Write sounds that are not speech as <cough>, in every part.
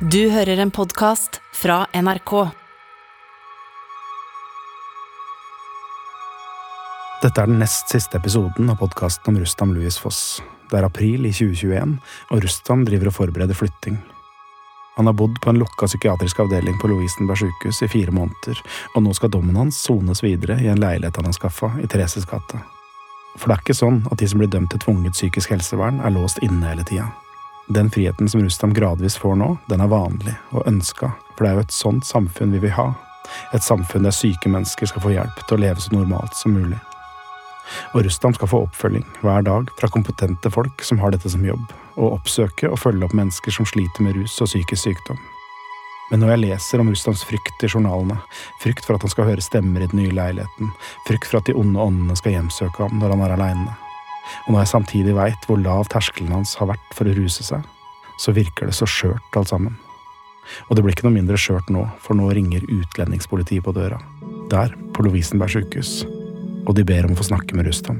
Du hører en podkast fra NRK. Dette er den nest siste episoden av podkasten om Rustam Louis Foss. Det er april i 2021, og Rustam driver og forbereder flytting. Han har bodd på en lukka psykiatrisk avdeling på Lovisenberg sykehus i fire måneder, og nå skal dommen hans sones videre i en leilighet han har skaffa i Thereses gate. For det er ikke sånn at de som blir dømt til tvunget psykisk helsevern, er låst inne hele tida. Den friheten som Rustam gradvis får nå, den er vanlig og ønska, for det er jo et sånt samfunn vi vil ha. Et samfunn der syke mennesker skal få hjelp til å leve så normalt som mulig. Og Rustam skal få oppfølging hver dag fra kompetente folk som har dette som jobb, og oppsøke og følge opp mennesker som sliter med rus og psykisk sykdom. Men når jeg leser om Rustams frykt i journalene, frykt for at han skal høre stemmer i den nye leiligheten, frykt for at de onde åndene skal hjemsøke ham når han er aleine, og når jeg samtidig veit hvor lav terskelen hans har vært for å ruse seg, så virker det så skjørt alt sammen. Og det blir ikke noe mindre skjørt nå, for nå ringer utlendingspolitiet på døra. Der, på Lovisenberg sykehus. Og de ber om å få snakke med Rustam.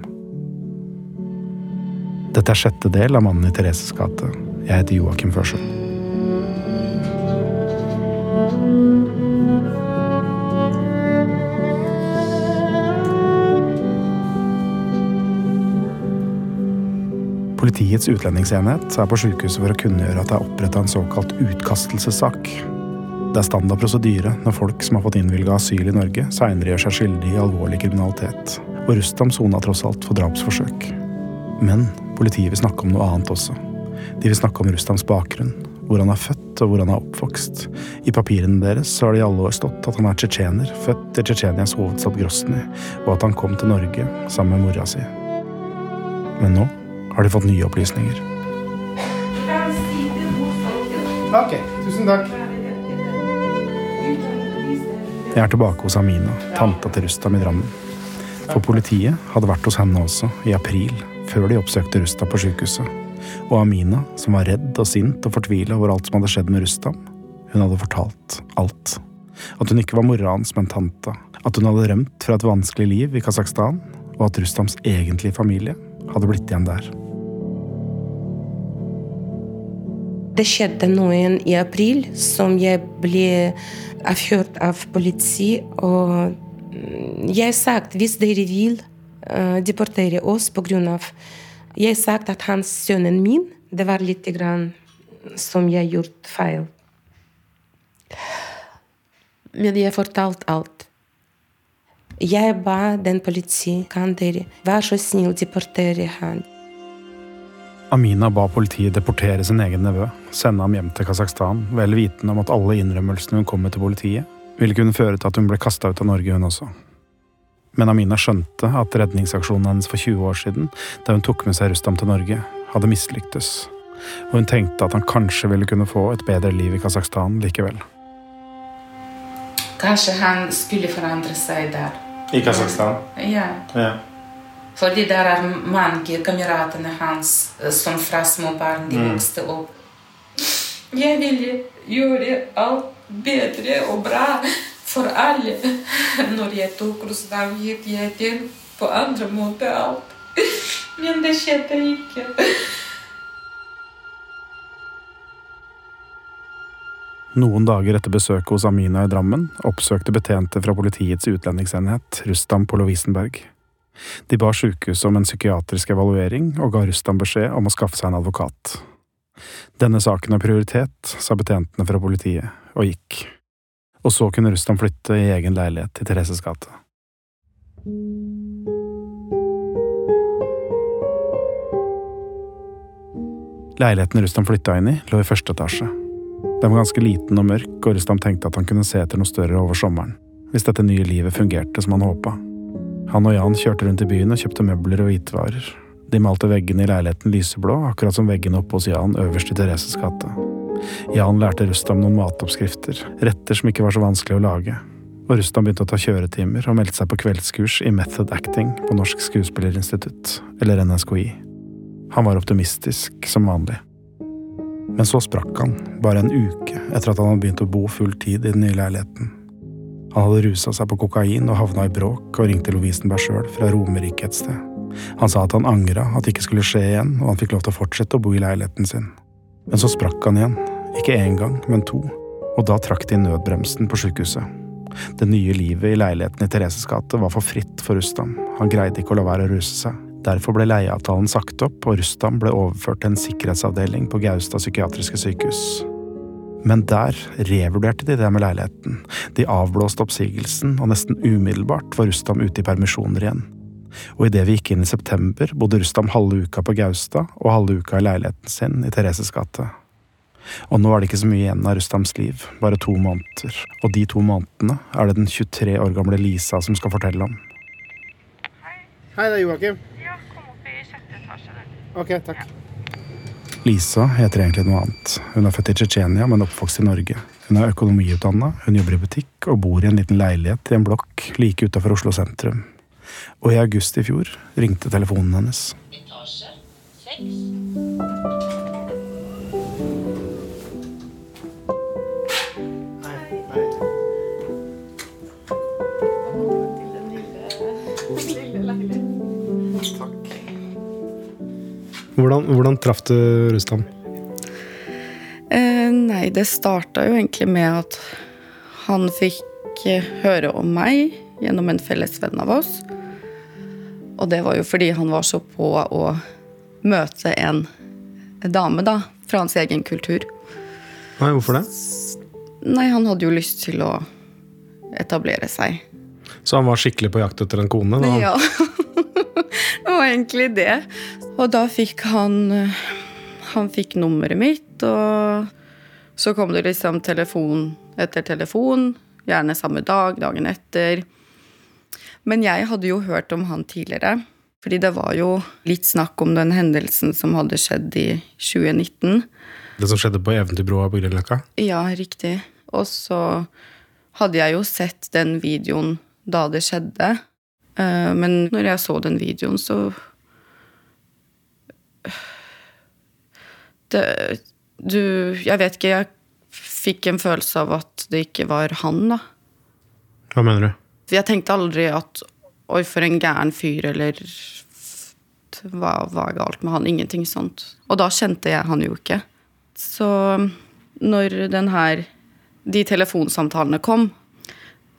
Dette er sjette del av Mannen i Thereses gate. Jeg heter Joakim Førsund. Politiets utlendingsenhet er på sykehuset for å kunngjøre at det er oppretta en såkalt utkastelsessak. Det er standard prosedyre når folk som har fått innvilga asyl i Norge, seinere gjør seg skyldig i alvorlig kriminalitet. Og Rustam sona tross alt for drapsforsøk. Men politiet vil snakke om noe annet også. De vil snakke om Rustams bakgrunn, hvor han er født og hvor han er oppvokst. I papirene deres har det i alle år stått at han er tsjetsjener, født i Tsjetsjenias hovedstad Grosny, og at han kom til Norge sammen med mora si. Men nå har de fått nye opplysninger. Ok, tusen takk. Jeg er tilbake hos Amina, tanta til Rustam i Drammen. For politiet hadde vært hos henne også, i april, før de oppsøkte Rustam på sykehuset. Og Amina, som var redd og sint og fortvila over alt som hadde skjedd med Rustam, hun hadde fortalt alt. At hun ikke var mora hans, men tanta. At hun hadde rømt fra et vanskelig liv i Kasakhstan, og at Rustams egentlige familie hadde blitt igjen der. Det skjedde noe i april som jeg ble avhørt av politi. Og jeg sa at hvis dere vil uh, deportere oss pga. Jeg sa at hans sønnen min Det var litt grann som jeg gjort feil. Men jeg fortalte alt. Jeg ba den politiet kan dere være så snill deportere han. Amina ba politiet deportere sin egen nevø, sende ham hjem til Kasakhstan, vel vitende om at alle innrømmelsene hun kom med til politiet, ville kunne føre til at hun ble kasta ut av Norge, hun også. Men Amina skjønte at redningsaksjonen hennes for 20 år siden, da hun tok med seg Rustam til Norge, hadde mislyktes, og hun tenkte at han kanskje ville kunne få et bedre liv i Kasakhstan likevel. Kanskje han skulle forandre seg der. I Kasakhstan? Ja. Ja. Fordi der er mange kameratene hans som fra små barn de vokste opp. Jeg ville gjøre alt bedre og bra for alle. Når jeg tok Russland, gikk jeg til på andre måter alt. Men det skjedde ikke. Noen dager etter besøket hos Amina i Drammen oppsøkte betjente fra politiets utlendingsenhet Rustam på Lovisenberg. De ba sykehuset om en psykiatrisk evaluering og ga Rustam beskjed om å skaffe seg en advokat. Denne saken har prioritet, sa betjentene fra politiet, og gikk. Og så kunne Rustam flytte i egen leilighet i Thereses gate. Leiligheten Rustam flytta inn i, lå i første etasje. Den var ganske liten og mørk, og Rustam tenkte at han kunne se etter noe større over sommeren, hvis dette nye livet fungerte som han håpa. Han og Jan kjørte rundt i byen og kjøpte møbler og hvitevarer. De malte veggene i leiligheten lyseblå, akkurat som veggene oppe hos Jan øverst i Thereses gate. Jan lærte Rustam noen matoppskrifter, retter som ikke var så vanskelig å lage. Og Rustam begynte å ta kjøretimer og meldte seg på kveldskurs i method acting på Norsk Skuespillerinstitutt, eller NSKI. Han var optimistisk, som vanlig. Men så sprakk han, bare en uke etter at han hadde begynt å bo full tid i den nye leiligheten. Han hadde rusa seg på kokain og havna i bråk og ringte Lovisenberg sjøl fra Romerike et sted. Han sa at han angra at det ikke skulle skje igjen, og han fikk lov til å fortsette å bo i leiligheten sin. Men så sprakk han igjen, Ikke én gang, men to. Og da trakk de nødbremsen på sykehuset. Det nye livet i leiligheten i Thereses gate var for fritt for Rustam. Han greide ikke å la være å ruse seg. Derfor ble leieavtalen sagt opp, og Rustam ble overført til en sikkerhetsavdeling på Gaustad psykiatriske sykehus. Men der revurderte de det med leiligheten. De avblåste oppsigelsen, og nesten umiddelbart var Rustam ute i permisjoner igjen. Og idet vi gikk inn i september, bodde Rustam halve uka på Gaustad og halve uka i leiligheten sin i Thereses gate. Og nå er det ikke så mye igjen av Rustams liv, bare to måneder. Og de to månedene er det den 23 år gamle Lisa som skal fortelle om. Hei, det er Joakim. Ja, kom opp i sjette etasje. Ok, takk. Lisa heter egentlig noe annet. Hun er født i Tsjetsjenia, men oppvokst i Norge. Hun er økonomiutdanna, hun jobber i butikk og bor i en liten leilighet i en blokk like utafor Oslo sentrum. Og i august i fjor ringte telefonen hennes. etasje seks. Hvordan, hvordan traff du Rustam? Eh, nei, det starta jo egentlig med at han fikk eh, høre om meg gjennom en felles venn av oss. Og det var jo fordi han var så på å møte en dame, da, fra hans egen kultur. Nei, hvorfor det? Nei, han hadde jo lyst til å etablere seg. Så han var skikkelig på jakt etter en kone? Da. Ja. <laughs> var egentlig det. Og da fikk han eh, Han fikk nummeret mitt, og så kom det liksom telefon etter telefon. Gjerne samme dag, dagen etter. Men jeg hadde jo hørt om han tidligere. Fordi det var jo litt snakk om den hendelsen som hadde skjedd i 2019. Det som skjedde på Eventyrbroa på Grünerløkka? Ja, riktig. Og så hadde jeg jo sett den videoen da det skjedde. Eh, Men når jeg så den videoen, så det, Du Jeg vet ikke, jeg fikk en følelse av at det ikke var han, da. Hva mener du? Jeg tenkte aldri at Oi, for en gæren fyr, eller hva er galt med han? Ingenting sånt. Og da kjente jeg han jo ikke. Så når den her De telefonsamtalene kom,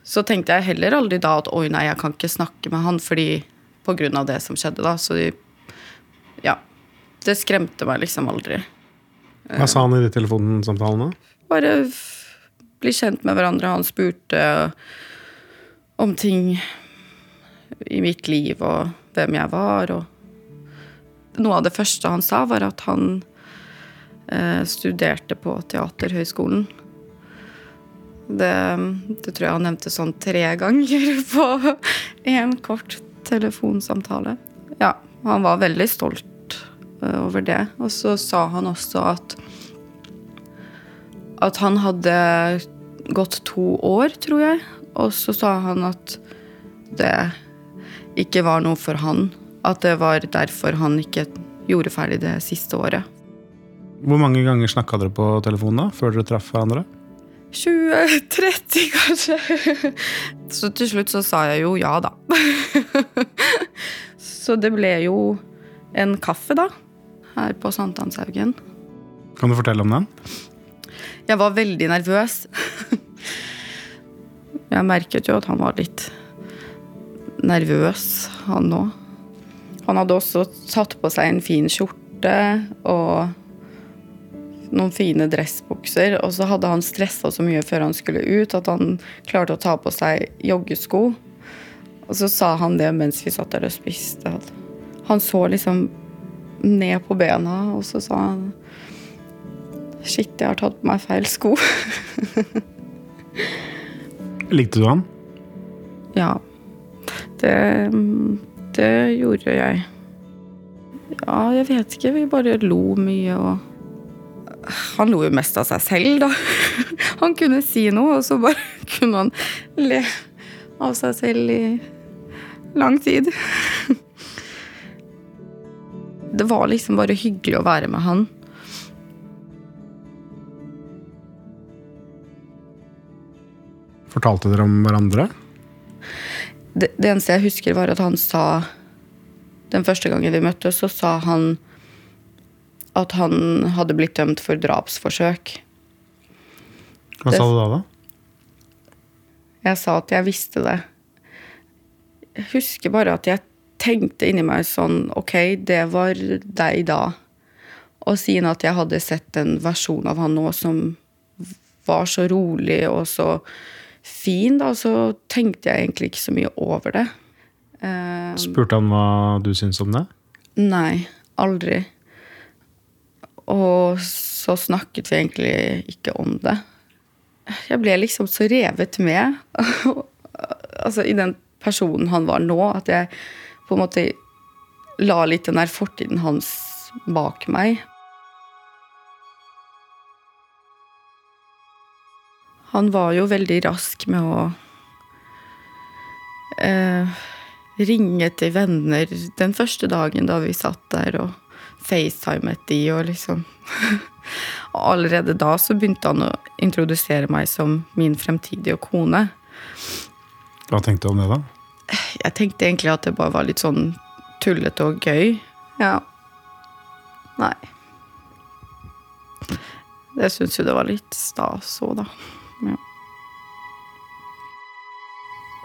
så tenkte jeg heller aldri da at oi, nei, jeg kan ikke snakke med han fordi på grunn av det som skjedde da. Så ja. Det skremte meg liksom aldri. Hva sa han i de telefonsamtalene? Bare bli kjent med hverandre. Han spurte om ting i mitt liv og hvem jeg var. Og noe av det første han sa, var at han eh, studerte på Teaterhøgskolen. Det, det tror jeg han nevnte sånn tre ganger <laughs> på én kort telefonsamtale. Ja, han var veldig stolt eh, over det. Og så sa han også at at han hadde gått to år, tror jeg. Og så sa han at det ikke var noe for han. At det var derfor han ikke gjorde ferdig det siste året. Hvor mange ganger snakka dere på telefonen før dere traff hverandre? 20-30, kanskje. Så til slutt så sa jeg jo ja, da. <laughs> Så det ble jo en kaffe, da. Her på Sankthanshaugen. Kan du fortelle om den? Jeg var veldig nervøs. Jeg merket jo at han var litt nervøs, han òg. Han hadde også satt på seg en fin skjorte og noen fine dressbukser. Og så hadde han stressa så mye før han skulle ut at han klarte å ta på seg joggesko. Og så sa han det mens vi satt der og spiste. Han så liksom ned på bena, og så sa han Shit, jeg har tatt på meg feil sko. <laughs> Likte du han? ja. Det, det gjorde jeg. Ja, jeg vet ikke. Vi bare lo mye og Han lo jo mest av seg selv, da. <laughs> Han kunne si noe, og så bare <laughs> kunne han le av seg selv i lang tid. <laughs> Det var liksom bare hyggelig å være med han. Fortalte dere om hverandre? det, det eneste jeg husker, var at han sa Den første gangen vi møttes, så sa han at han hadde blitt dømt for drapsforsøk. Hva Det- sa du da, da? Jeg sa at jeg visste det. Jeg husker bare at jeg tenkte inni meg sånn Ok, det var deg da. Og siden at jeg hadde sett en versjon av han nå som var så rolig og så fin, da, så tenkte jeg egentlig ikke så mye over det. Eh, Spurte han hva du syntes om det? Nei, aldri. Og så snakket vi egentlig ikke om det. Jeg ble liksom så revet med <laughs> altså i den personen han var nå, at jeg på en måte la litt den der fortiden hans bak meg. Han var jo veldig rask med å eh, ringe til venner den første dagen da vi satt der og facetimet de og liksom <laughs> Og allerede da så begynte han å introdusere meg som min fremtidige kone. Hva tenkte du om det, da? Jeg tenkte egentlig at det bare var litt sånn tullete og gøy. Ja. Nei. Jeg syns jo det var litt stas òg, da. Ja.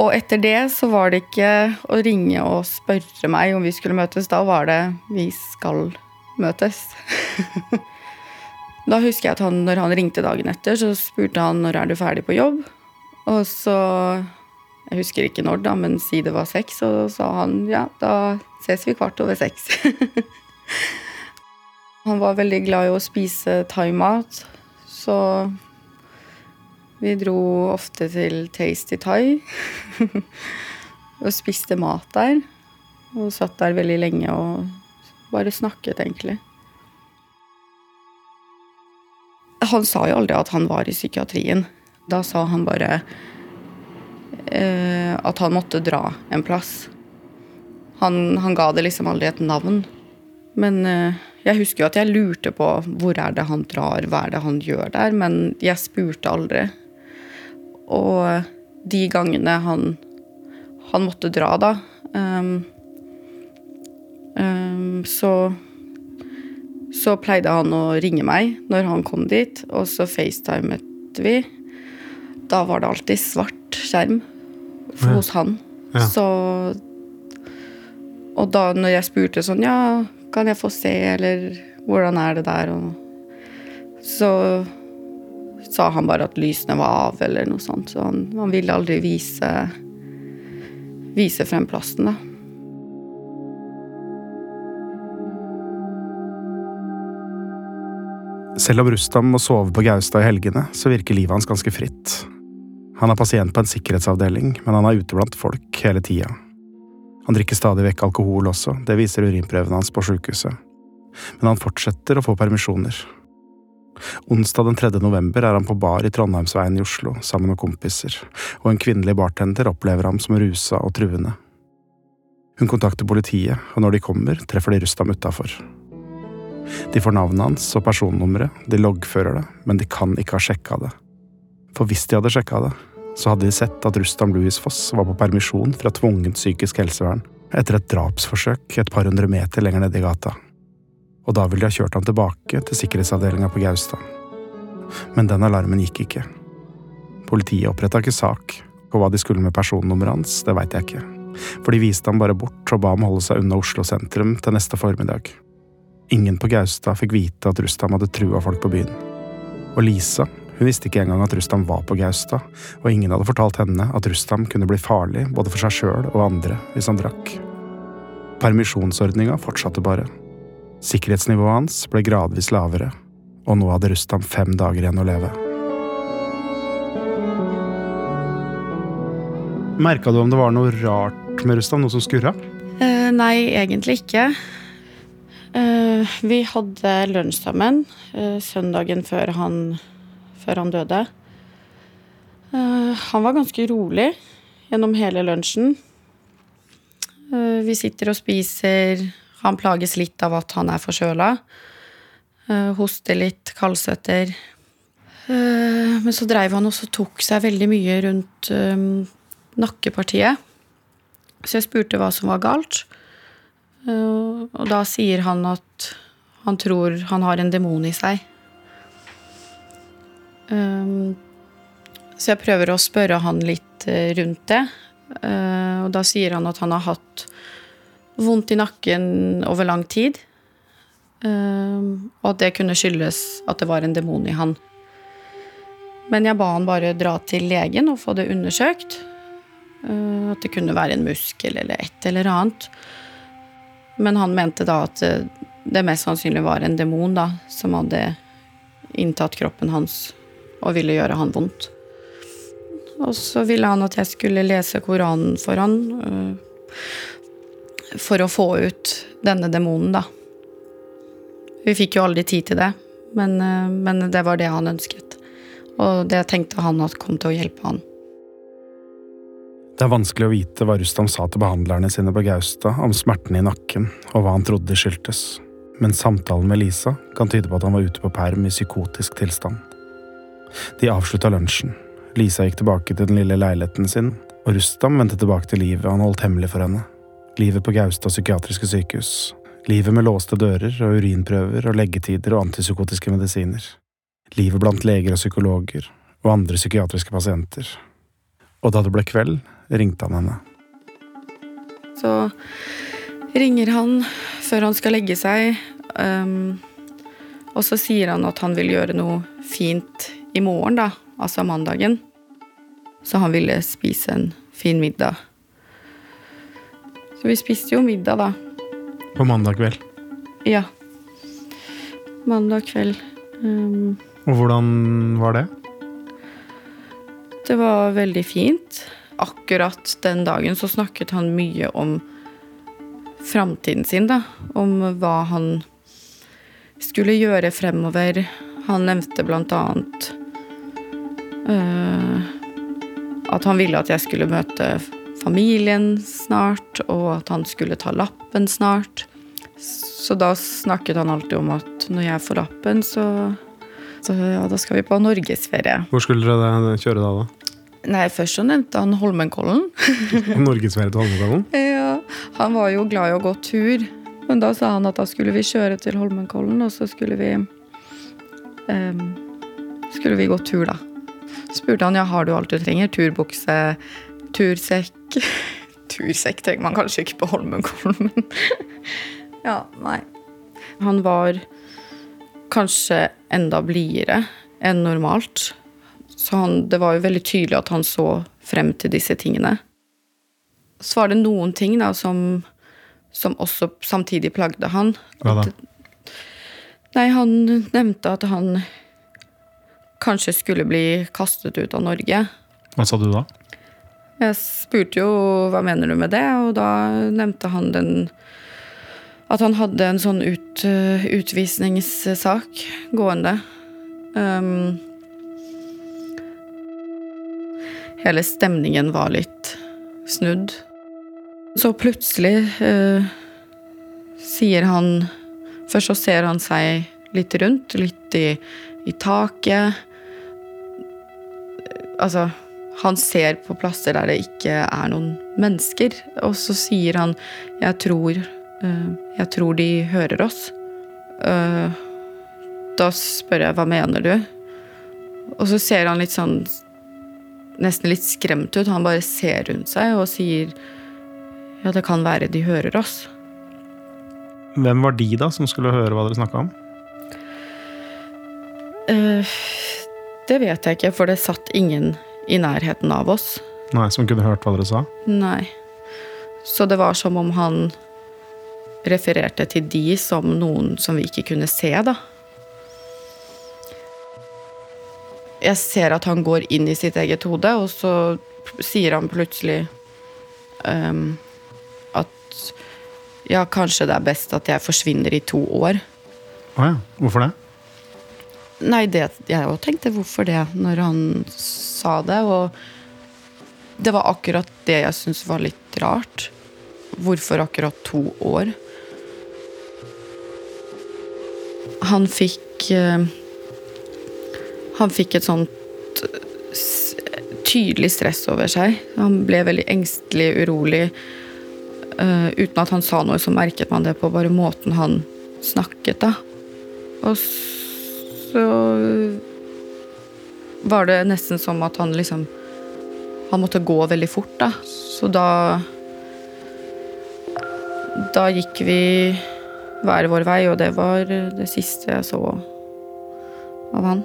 Og etter det så var det ikke å ringe og spørre meg om vi skulle møtes. Da var det 'vi skal møtes'. Da husker jeg at han, når han ringte dagen etter, så spurte han 'når er du ferdig på jobb'? Og så Jeg husker ikke når, da, men si det var seks, og sa han ja, da ses vi kvart over seks. <laughs> han var veldig glad i å spise thaimat, så vi dro ofte til Tasty Thai <laughs> og spiste mat der. Og satt der veldig lenge og bare snakket, egentlig. Han sa jo aldri at han var i psykiatrien. Da sa han bare eh, at han måtte dra en plass. Han, han ga det liksom aldri et navn. Men eh, jeg husker jo at jeg lurte på hvor er det han drar, hva er det han gjør der, men jeg spurte aldri. Og de gangene han, han måtte dra, da ehm, så så pleide han å ringe meg når han kom dit, og så facetimet vi. Da var det alltid svart skjerm Ja. hos han. Ja. Så Og da når jeg spurte sånn Ja, kan jeg få se, eller hvordan er det der? Og så sa han bare at lysene var av, eller noe sånt. Så han, han ville aldri vise vise frem plassen, da. Selv om Rustam må sove på Gaustad i helgene, så virker livet hans ganske fritt. Han er pasient på en sikkerhetsavdeling, men han er ute blant folk hele tida. Han drikker stadig vekk alkohol også, det viser urinprøvene hans på sjukehuset. Men han fortsetter å få permisjoner. Onsdag den 3. november er han på bar i Trondheimsveien i Oslo sammen med kompiser, og en kvinnelig bartender opplever ham som rusa og truende. Hun kontakter politiet, og når de kommer, treffer de Rustam utafor. De får navnet hans og personnummeret, de loggfører det, men de kan ikke ha sjekka det. For hvis de hadde sjekka det, så hadde de sett at Rustam Louis Foss var på permisjon fra tvungent psykisk helsevern etter et drapsforsøk et par hundre meter lenger nede i gata. Og da ville de ha kjørt ham tilbake til sikkerhetsavdelinga på Gaustad. Men den alarmen gikk ikke. Politiet oppretta ikke sak, og hva de skulle med personnummeret hans, det veit jeg ikke. For de viste ham bare bort og ba ham holde seg unna Oslo sentrum til neste formiddag. Ingen på Gaustad fikk vite at Rustam hadde trua folk på byen. Og Lisa hun visste ikke engang at Rustam var på Gaustad, og ingen hadde fortalt henne at Rustam kunne bli farlig både for seg sjøl og andre hvis han drakk. Permisjonsordninga fortsatte bare. Sikkerhetsnivået hans ble gradvis lavere, og nå hadde Rustam fem dager igjen å leve. Merka du om det var noe rart med Rustam? Noe som skurra? Eh, nei, egentlig ikke. Eh, vi hadde lunsj sammen eh, søndagen før han, før han døde. Eh, han var ganske rolig gjennom hele lunsjen. Vi sitter og spiser. Han plages litt av at han er forkjøla. Hoster litt, kaldsvetter. Men så dreiv han også tok seg veldig mye rundt nakkepartiet. Så jeg spurte hva som var galt. Uh, og da sier han at han tror han har en demon i seg. Um, Så jeg prøver å spørre han litt eh, rundt det. Eh, Og da sier han at han har hatt vondt i nakken over lang tid. Eh, Og at det kunne skyldes at det var en demon i han. Men jeg ba han bare dra til legen og få det undersøkt. Eh, At det kunne være en muskel eller et eller annet. Men han mente da at det, det mest sannsynlig var en demon da, som hadde inntatt kroppen hans og ville gjøre han vondt. Og så ville han at jeg skulle lese Koranen for han øh, for å få ut denne demonen, da. Vi fikk jo aldri tid til det, men, øh, men det var det han ønsket. Og det tenkte han at kom til å hjelpe han. Det er vanskelig å vite hva Rustam sa til behandlerne sine på Gaustad om smertene i nakken og hva han trodde skyldtes, men samtalen med Lisa kan tyde på at han var ute på perm i psykotisk tilstand. De avslutta lunsjen. Lisa gikk tilbake til den lille leiligheten sin, og Rustam vendte tilbake til livet han holdt hemmelig for henne. Livet på Gaustad psykiatriske sykehus. Livet med låste dører og urinprøver og leggetider og antipsykotiske medisiner. Livet blant leger og psykologer og andre psykiatriske pasienter. Og da det ble kveld, ringte han henne. Så ringer han før han skal legge seg, um, og så sier han at han vil gjøre noe fint i morgen, da, altså mandagen. Så han ville spise en fin middag. Så vi spiste jo middag, da. På mandag kveld. Ja. Mandag kveld. Um, Og hvordan var det? Det var veldig fint. Akkurat den dagen så snakket han mye om framtiden sin, da. Om hva han skulle gjøre fremover. Han nevnte blant annet øh, at han ville at jeg skulle møte familien snart, og at han skulle ta lappen snart. Så da snakket han alltid om at når jeg får lappen, så, så ja, da skal vi på norgesferie. Hvor skulle dere kjøre da? da? Nei, først så nevnte han Holmenkollen. <laughs> Norgesferie til Holmenkollen? Ja, han var jo glad i å gå tur. Men da sa han at da skulle vi kjøre til Holmenkollen, og så skulle vi um, Skulle vi gå tur, da. Så spurte han ja, har du alt du trenger. Turbukse, tursekk <laughs> Tursekk trenger man kanskje ikke på Holmenkollen, <laughs> men Ja, nei. Han var kanskje enda blidere enn normalt. Så han, det var jo veldig tydelig at han så frem til disse tingene. Så var det noen ting da som, som også samtidig plagde han. Hva da? At- Nei, han nevnte at han kanskje skulle bli kastet ut av Norge. Hva sa du da? Jeg spurte jo hva mener du med det, og da nevnte han den At han hadde en sånn ut, eh, utvisningssak gående. Um, hele stemningen var litt snudd. Så plutselig eh, sier han Først så ser han seg litt rundt, litt i, i taket. Altså, han ser på plasser der det ikke er noen mennesker, og så sier han 'jeg tror, eh, jeg tror de hører oss'. Eh, da spør jeg 'hva mener du?' Og så ser han litt sånn nesten litt skremt ut. Han bare ser rundt seg og sier 'ja, det kan være de hører oss'. Hvem var de da som skulle høre hva dere snakka om? Uh, det vet jeg ikke, for det satt ingen i nærheten av oss. Nei, Som kunne hørt hva dere sa? Nei. Så det var som om han refererte til de som noen som vi ikke kunne se, da. Jeg ser at han går inn i sitt eget hode, og så sier han plutselig um, at ja, kanskje det er best at jeg forsvinner i to år. Å ja. Hvorfor det? Nei, det, jeg òg tenkte hvorfor det, når han sa det. Og det var akkurat det jeg syntes var litt rart. Hvorfor akkurat to år? Han fikk eh, Han fikk et sånt eh, tydelig stress over seg. Han ble veldig engstelig, urolig. Eh, uten at han sa noe, så merket man det på bare måten han snakket, da. Og så var det nesten som at han liksom Han måtte gå veldig fort, da. Så da Da gikk vi hver vår vei, og det var det siste jeg så av han.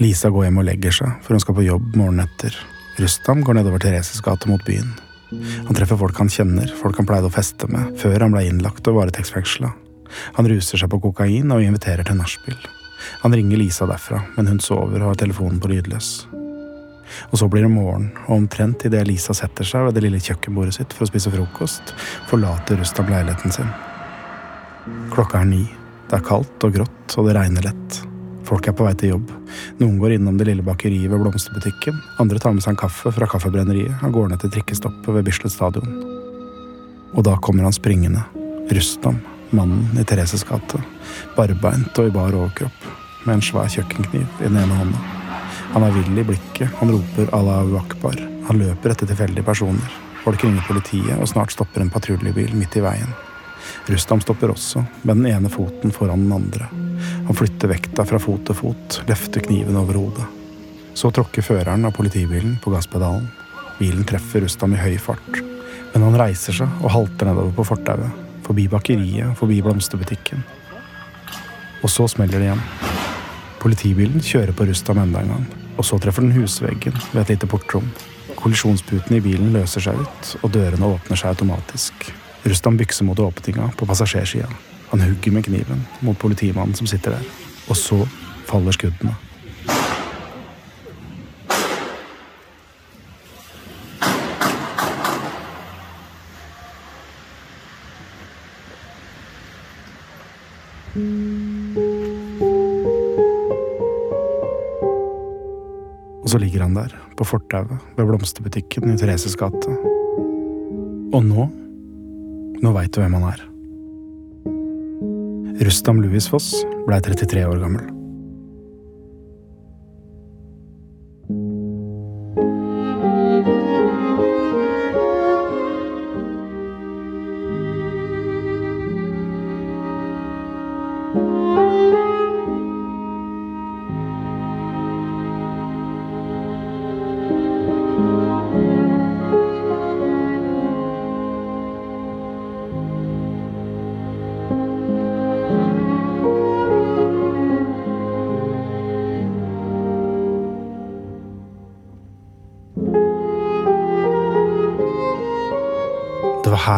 Lisa går hjem og legger seg, for hun skal på jobb morgenen etter. Rustam går nedover Thereses gate mot byen. Han treffer folk han kjenner, folk han pleide å feste med, før han ble innlagt og varetektsfengsla. Han ruser seg på kokain og inviterer til nachspiel. Han ringer Lisa derfra, men hun sover og har telefonen på lydløs. Og så blir det morgen, og omtrent idet Lisa setter seg ved det lille kjøkkenbordet sitt for å spise frokost, forlater Rustam leiligheten sin. Klokka er ni. Det er kaldt og grått, og det regner lett. Folk er på vei til jobb. Noen går innom det lille bakeriet ved blomsterbutikken. Andre tar med seg en kaffe fra kaffebrenneriet og går ned til trikkestoppet ved Bislett stadion. Og da kommer han springende. Rustam, mannen i Thereses gate. Barbeint og i bar overkropp, med en svær kjøkkenkniv i den ene hånda. Han er vill i blikket, han roper Allahu akbar. Han løper etter tilfeldige personer. Folk ringer politiet, og snart stopper en patruljebil midt i veien. Rustam stopper også, med den ene foten foran den andre. Han flytter vekta fra fot til fot, løfter kniven over hodet. Så tråkker føreren av politibilen på gasspedalen. Bilen treffer Rustam i høy fart. Men han reiser seg og halter nedover på fortauet. Forbi bakeriet forbi blomsterbutikken. Og så smeller det igjen. Politibilen kjører på Rustam enda en gang. Og så treffer den husveggen ved et lite portrom. Kollisjonsputene i bilen løser seg ut, og dørene åpner seg automatisk. Rustam bykser mot åpninga på passasjersida. Han hugger med kniven mot politimannen som sitter der. Og så faller skuddene. Og så ligger han der, på fortauet ved blomsterbutikken i Thereses gate. Og nå Nå veit du hvem han er. Rustam Louis Foss blei 33 år gammel.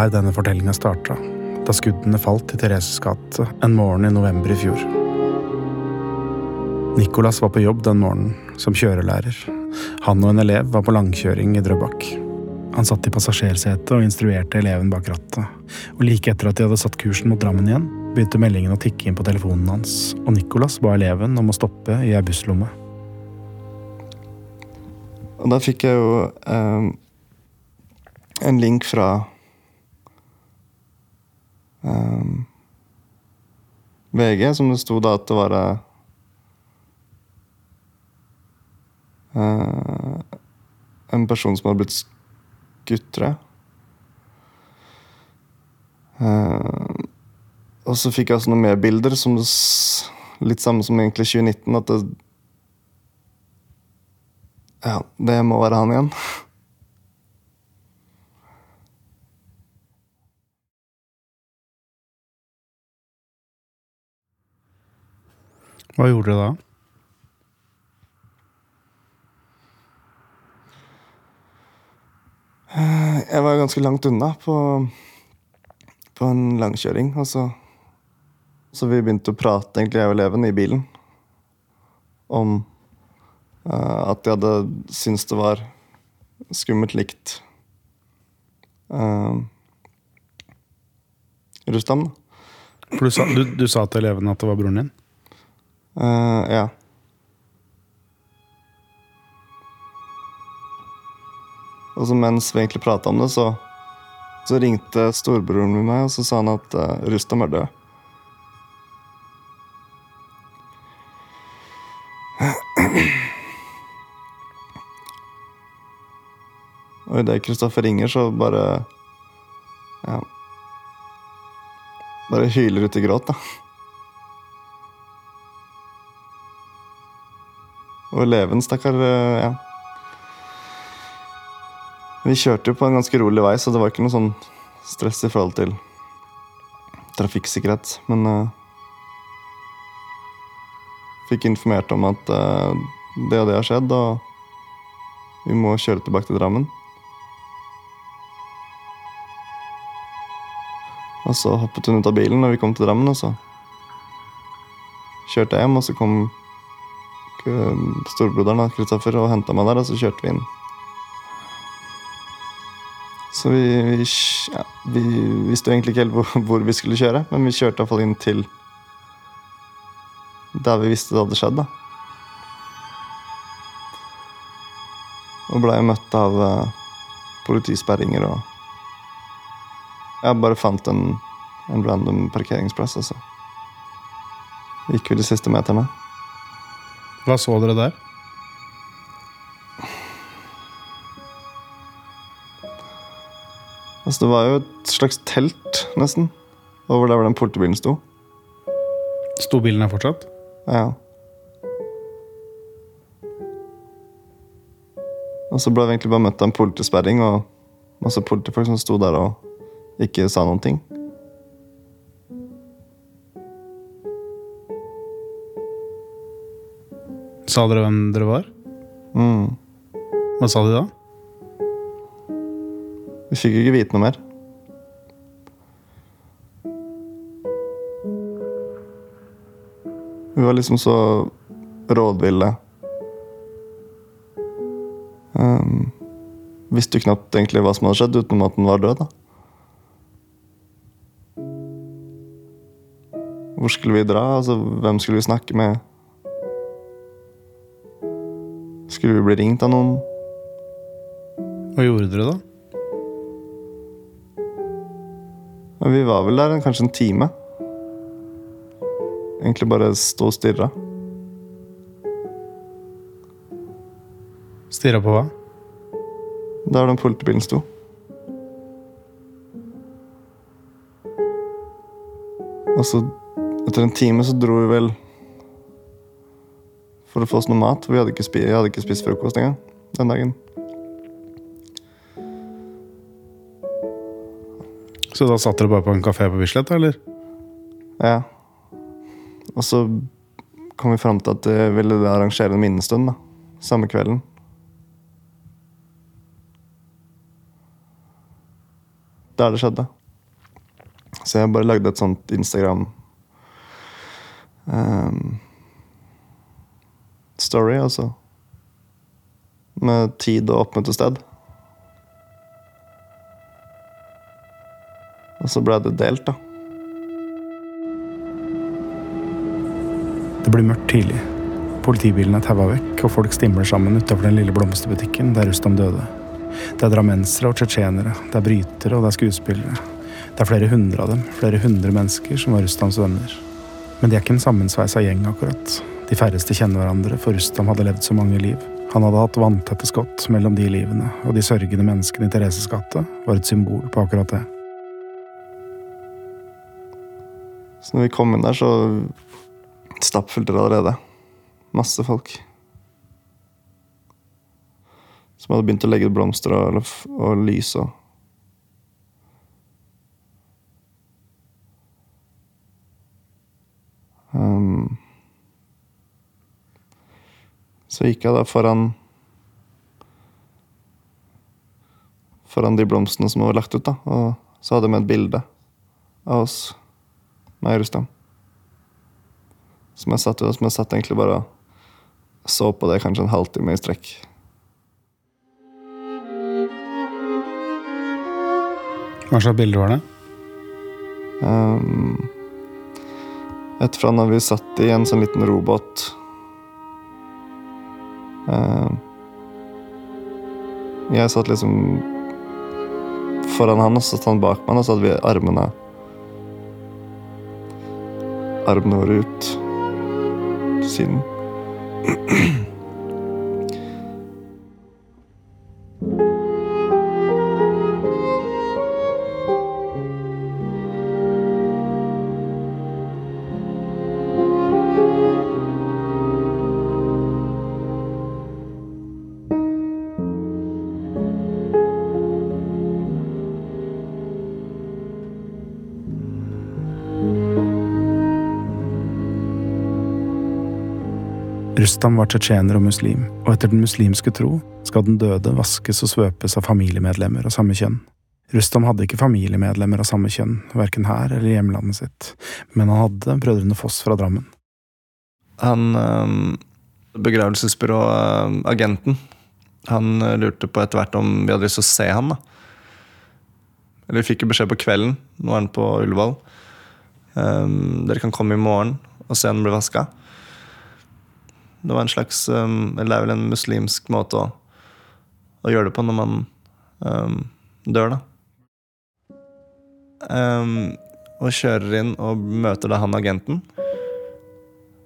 Her denne fortellinga starta, da skuddene falt i Thereses gate en morgen i november i fjor. Nicolas var på jobb den morgenen, som kjørelærer. Han og en elev var på langkjøring i Drøbak. Han satt i passasjersetet og instruerte eleven bak rattet. Og like etter at de hadde satt kursen mot Drammen igjen, begynte meldingen å tikke inn på telefonen hans, og Nicolas ba eleven om å stoppe i ei busslomme. Og da fikk jeg jo eh, en link fra eh, VG, som det sto da at det var uh, En person som hadde blitt skutt, tror jeg. Uh, og så fikk jeg også noen mer bilder, som det, litt samme som egentlig 2019. At det Ja, det må være han igjen. <laughs> Hva gjorde du da? Jeg var ganske langt unna på, på en langkjøring. Og så, så vi begynte å prate, egentlig, jeg og eleven, i bilen. Om uh, at de hadde syntes det var skummelt likt uh, Rustam. da. For du sa, du, du sa til eleven at det var broren din? Eh, ja. Og så mens vi egentlig prata om det, så, så ringte storebroren min meg, og så sa han at uh, Rustam er død. <clears throat> Og idet Kristoffer ringer, så bare Ja. bare hyler ut i gråt, da. Og Leven, stakkar, eh, ja. Vi kjørte jo på en ganske rolig vei, så det var ikke noe sånn stress i forhold til trafikksikkerhet. Men uh, fikk informert om at uh, det og det har skjedd, og vi må kjøre tilbake til Drammen. Og så hoppet hun ut av bilen når vi kom til Drammen, og så kjørte jeg hjem, og så kom storebroderen, da, Kristoffer, og henta meg der, og så kjørte vi inn. Så vi, vi, ja, vi visste egentlig ikke helt hvor, hvor vi skulle kjøre, men vi kjørte iallfall inn til der vi visste det hadde skjedd. da. Og blei møtt av eh, politisperringer og Jeg bare fant en, en random parkeringsplass, altså. gikk vi de siste meterne. Hva så dere der? Altså, det var jo et slags telt, nesten, over der hvor den politibilen sto. Sto bilen her fortsatt? Ja. Og så ble vi egentlig bare møtt av en politisperring og masse politifolk som sto der og ikke sa noen ting. Sa dere hvem dere var? Mm. Hva sa de da? Vi fikk ikke vite noe mer. Vi var liksom så rådville. Um, visste jo knapt egentlig hva som hadde skjedd, utenom at den var død. da. Hvor skulle vi dra? Altså, hvem skulle vi snakke med? Skulle vi bli ringt av noen? Hva gjorde dere da? Ja, vi var vel der en- kanskje en time. Egentlig bare stå og stirre. Stirra på hva? Der den politibilen sto. Og så, etter en time, så dro vi vel for å få oss noe mat. For vi hadde ikke spi hadde ikke spist frokost engang den dagen. Så da satt dere bare på en kafé på Bislett, eller? Ja. Og så kom vi fram til at vi ville arrangere en minnestund da, samme kvelden. Der det skjedde. Så jeg bare lagde et sånt Instagram ehm, Story, altså. Med tid og oppmøtested. Og så ble det delt, da. Det blir mørkt tidlig. Politibilen er taua vekk, og folk stimler sammen utenfor den lille blomsterbutikken der Rustam døde. Det er drammensere og tsjetsjenere, det er brytere og det er skuespillere. Det er flere hundre av dem, flere hundre mennesker som var Rustams venner. Men de er ikke en sammensveisa gjeng, akkurat. De færreste kjenner hverandre, for Rustam hadde levd så mange liv. Han hadde hatt vanntette skott mellom de livene, og de sørgende menneskene i Thereses gate var et symbol på akkurat det. Så når vi kom inn der, så stappfullt allerede. Masse folk. Som hadde begynt å legge ut blomster og, og lys og um, Så gikk jeg da foran Foran de blomstene som var lagt ut, da. Og så hadde med et bilde av oss meg og Rustam. Som jeg satt, som jeg satt egentlig bare og så på det kanskje en halvtime i strekk. Hva slags bilder var det? Um, et fra når vi satt i en sånn liten robåt. Um, jeg satt liksom foran han, og så satt han bak meg, og så hadde vi armene Armene våre ut til siden. Rustam var tsjetsjener og muslim, og etter den muslimske tro skal den døde vaskes og svøpes av familiemedlemmer av samme kjønn. Rustam hadde ikke familiemedlemmer av samme kjønn, verken her eller i hjemlandet sitt, men han hadde brødrene Foss fra Drammen. Han um, begravelsesbyråagenten Han eh, lurte på etter hvert om vi hadde lyst til å se han. da. Eller vi fikk jo beskjed på kvelden. Nå er han på Ullevål. Um, dere kan komme i morgen og se han bli vaska. Det var en slags um, Eller det er vel en muslimsk måte å, å gjøre det på når man um, dør, da. Um, og kjører inn og møter da han agenten.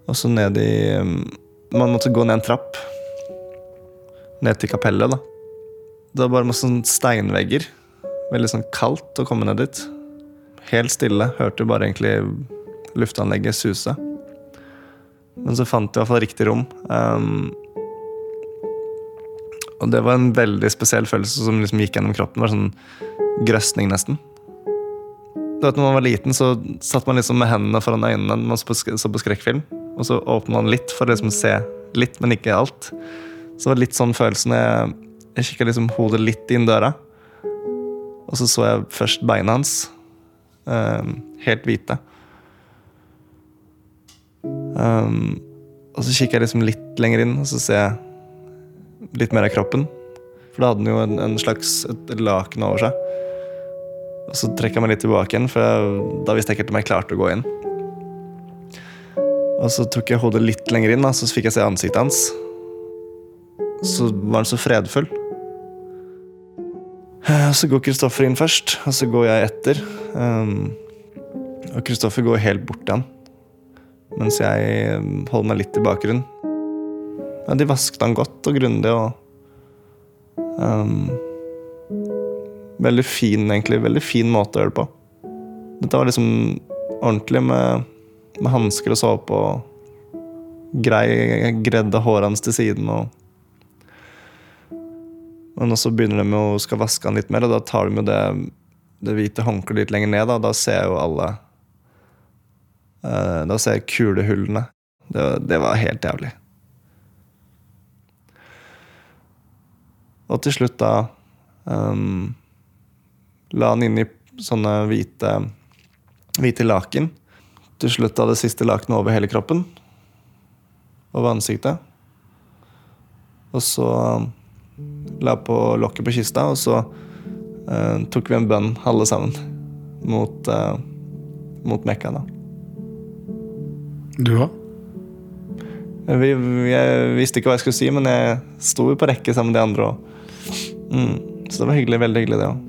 Og så ned i um, Man måtte gå ned en trapp. Ned til kapellet, da. Det var bare masse sånn steinvegger. Veldig sånn kaldt å komme ned dit. Helt stille. Hørte bare egentlig luftanlegget suse. Men så fant jeg i hvert fall riktig rom. Um, og det var en veldig spesiell følelse som liksom gikk gjennom kroppen. Det var sånn grøsning, nesten. Du vet, når man var liten, så satt man liksom med hendene foran øynene når man så på, skrekkfilm. Og så åpnet man litt for å liksom se litt, men ikke alt. Så det var litt sånn følelsen jeg, jeg kikka liksom hodet litt inn døra. Og så så jeg først beina hans. Um, helt hvite. Um, og så kikker jeg liksom litt lenger inn, og så ser jeg litt mer av kroppen. For da hadde den jo en, en slags et laken over seg. Og så trekker jeg meg litt tilbake igjen, for jeg, da visste jeg ikke helt om jeg klarte å gå inn. Og så tok jeg hodet litt lenger inn, da, så fikk jeg se ansiktet hans. Så var han så fredfull. Eh, Så går Kristoffer inn først, og så går jeg etter. Um, og Kristoffer går helt bort til han, mens jeg holder meg litt i bakgrunnen. Ja, de vasket han godt og grundig og um, Veldig fin, egentlig. Veldig fin måte å gjøre det på. Dette var liksom ordentlig med, med hansker og såpe og grei gredde håret hans til siden. og men så begynner de å skal vaske han litt mer, og da tar de jo det, det hvite håndkleet litt lenger ned. Da, da ser jeg jo alle eh, Da ser jeg kulehullene. Det, det var helt jævlig. Og til slutt da um, la han inn i sånne hvite, hvite laken. Til slutt da det siste lakenet over hele kroppen. Over ansiktet. Og så la på lokket på kista, og så uh, tok vi en bønn, alle sammen, mot, uh, mot Mekka. da. Du òg? Jeg, jeg visste ikke hva jeg skulle si, men jeg sto jo på rekke sammen med de andre. òg. mm, så det var hyggelig, veldig hyggelig, det òg.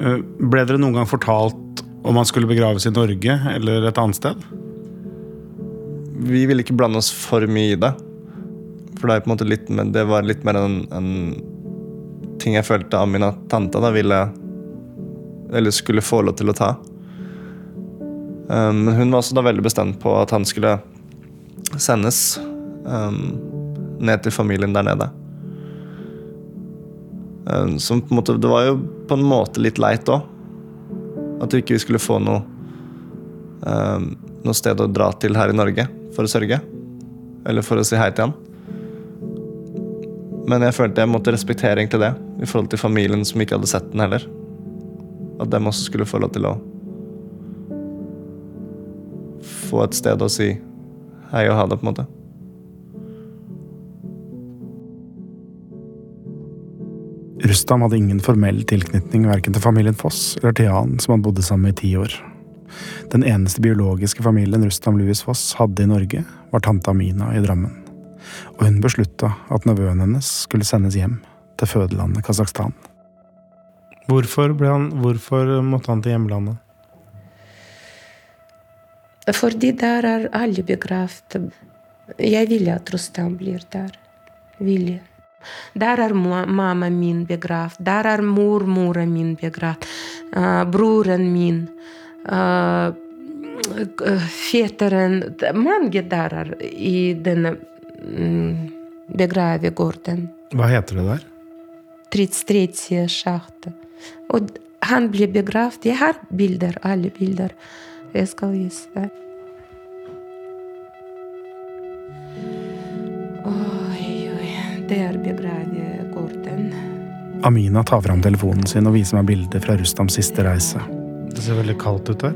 Eh, Ble dere noen gang fortalt om han skulle begraves i Norge eller et annet sted? Vi ville ikke blande oss for mye i det. For det, er på en måte litt, det var litt mer en, en ting jeg følte Amina, tanta, da ville Eller skulle få lov til å ta. Um, men hun var også da veldig bestemt på at han skulle sendes um, ned til familien der nede. Um, som på en måte, det var jo på en måte litt leit òg. At ikke vi skulle få noe um, noe sted å dra til her i Norge for å sørge. Eller for å si hei til han. Men jeg følte jeg måtte respektere egentlig det i forhold til familien som ikke hadde sett den heller. At dem også skulle få lov til å få et sted å si hei og ha det, på en måte. Rustam hadde ingen formell tilknytning verken til familien Foss eller til Jan, som han bodde sammen med i ti år. Den eneste biologiske familien Rustam Louis Foss hadde i Norge, var tante Amina i Drammen. Og hun beslutta at nevøen hennes skulle sendes hjem, til fødelandet Kasakhstan. Hvorfor, ble han, hvorfor måtte han til hjemlandet? Fordi der er alle begravd. Jeg vil at Rustam blir der. Vil jeg. Der er mamma min begravd. Der er mormora min begravd. Uh, broren min. Uh, Fetteren Mange der er i denne um, begravegården. Hva heter det der? 33 sjakt. Og han ble begravd. Jeg har bilder, alle bilder. Jeg skal vise deg. Amina tar fram telefonen sin og viser meg bildet fra Rustams siste reise. Det ser veldig kaldt ut der.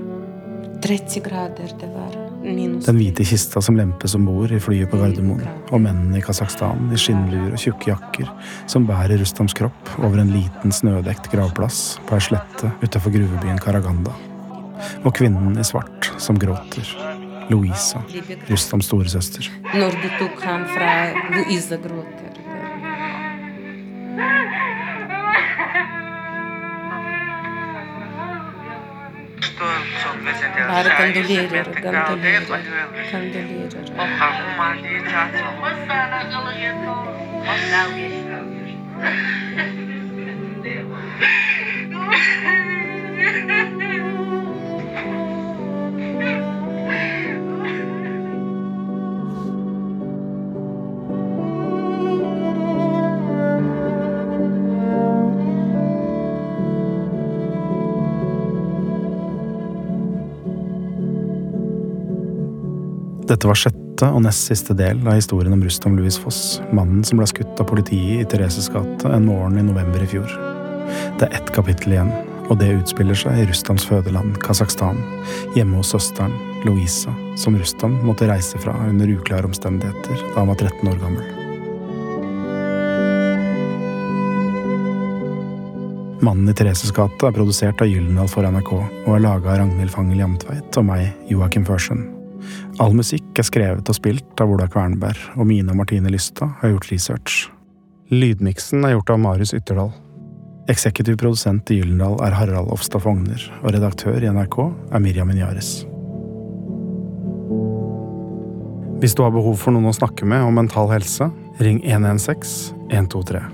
30 grader det var. Minus. Den hvite kista som lempes om bord i flyet på Gardermoen, og mennene i Kasakhstan i skinnluer og tjukke jakker som bærer Rustams kropp over en liten snødekt gravplass på ei slette utafor gruvebyen Karaganda. Og kvinnen i svart som gråter. Louisa, Rustams storesøster. Når de tok ham fra Louisa gråter. Bare kandulerer, kandulerer, kandulerer. Dette var sjette og nest siste del av historien om Rustam Louis Foss, mannen som ble skutt av politiet i Thereses gate en morgen i november i fjor. Det er ett kapittel igjen, og det utspiller seg i Rustams fødeland, Kasakhstan, hjemme hos søsteren, Louisa, som Rustam måtte reise fra under uklare omstendigheter da han var 13 år gammel. Mannen i Thereses gate er produsert av Gyldendal for NRK og er laga av Ragnhild Fangel Jamtveit og meg, Joakim Førsund. All musikk er skrevet og spilt av Ola Kvernberg, og Mina Martine Lystad har gjort research. Lydmiksen er gjort av Marius Ytterdal. Eksekutiv produsent i Gyllendal er Harald Ofstad Fogner, og redaktør i NRK er Miriam Inyares. Hvis du har behov for noen å snakke med om mental helse, ring 116 123.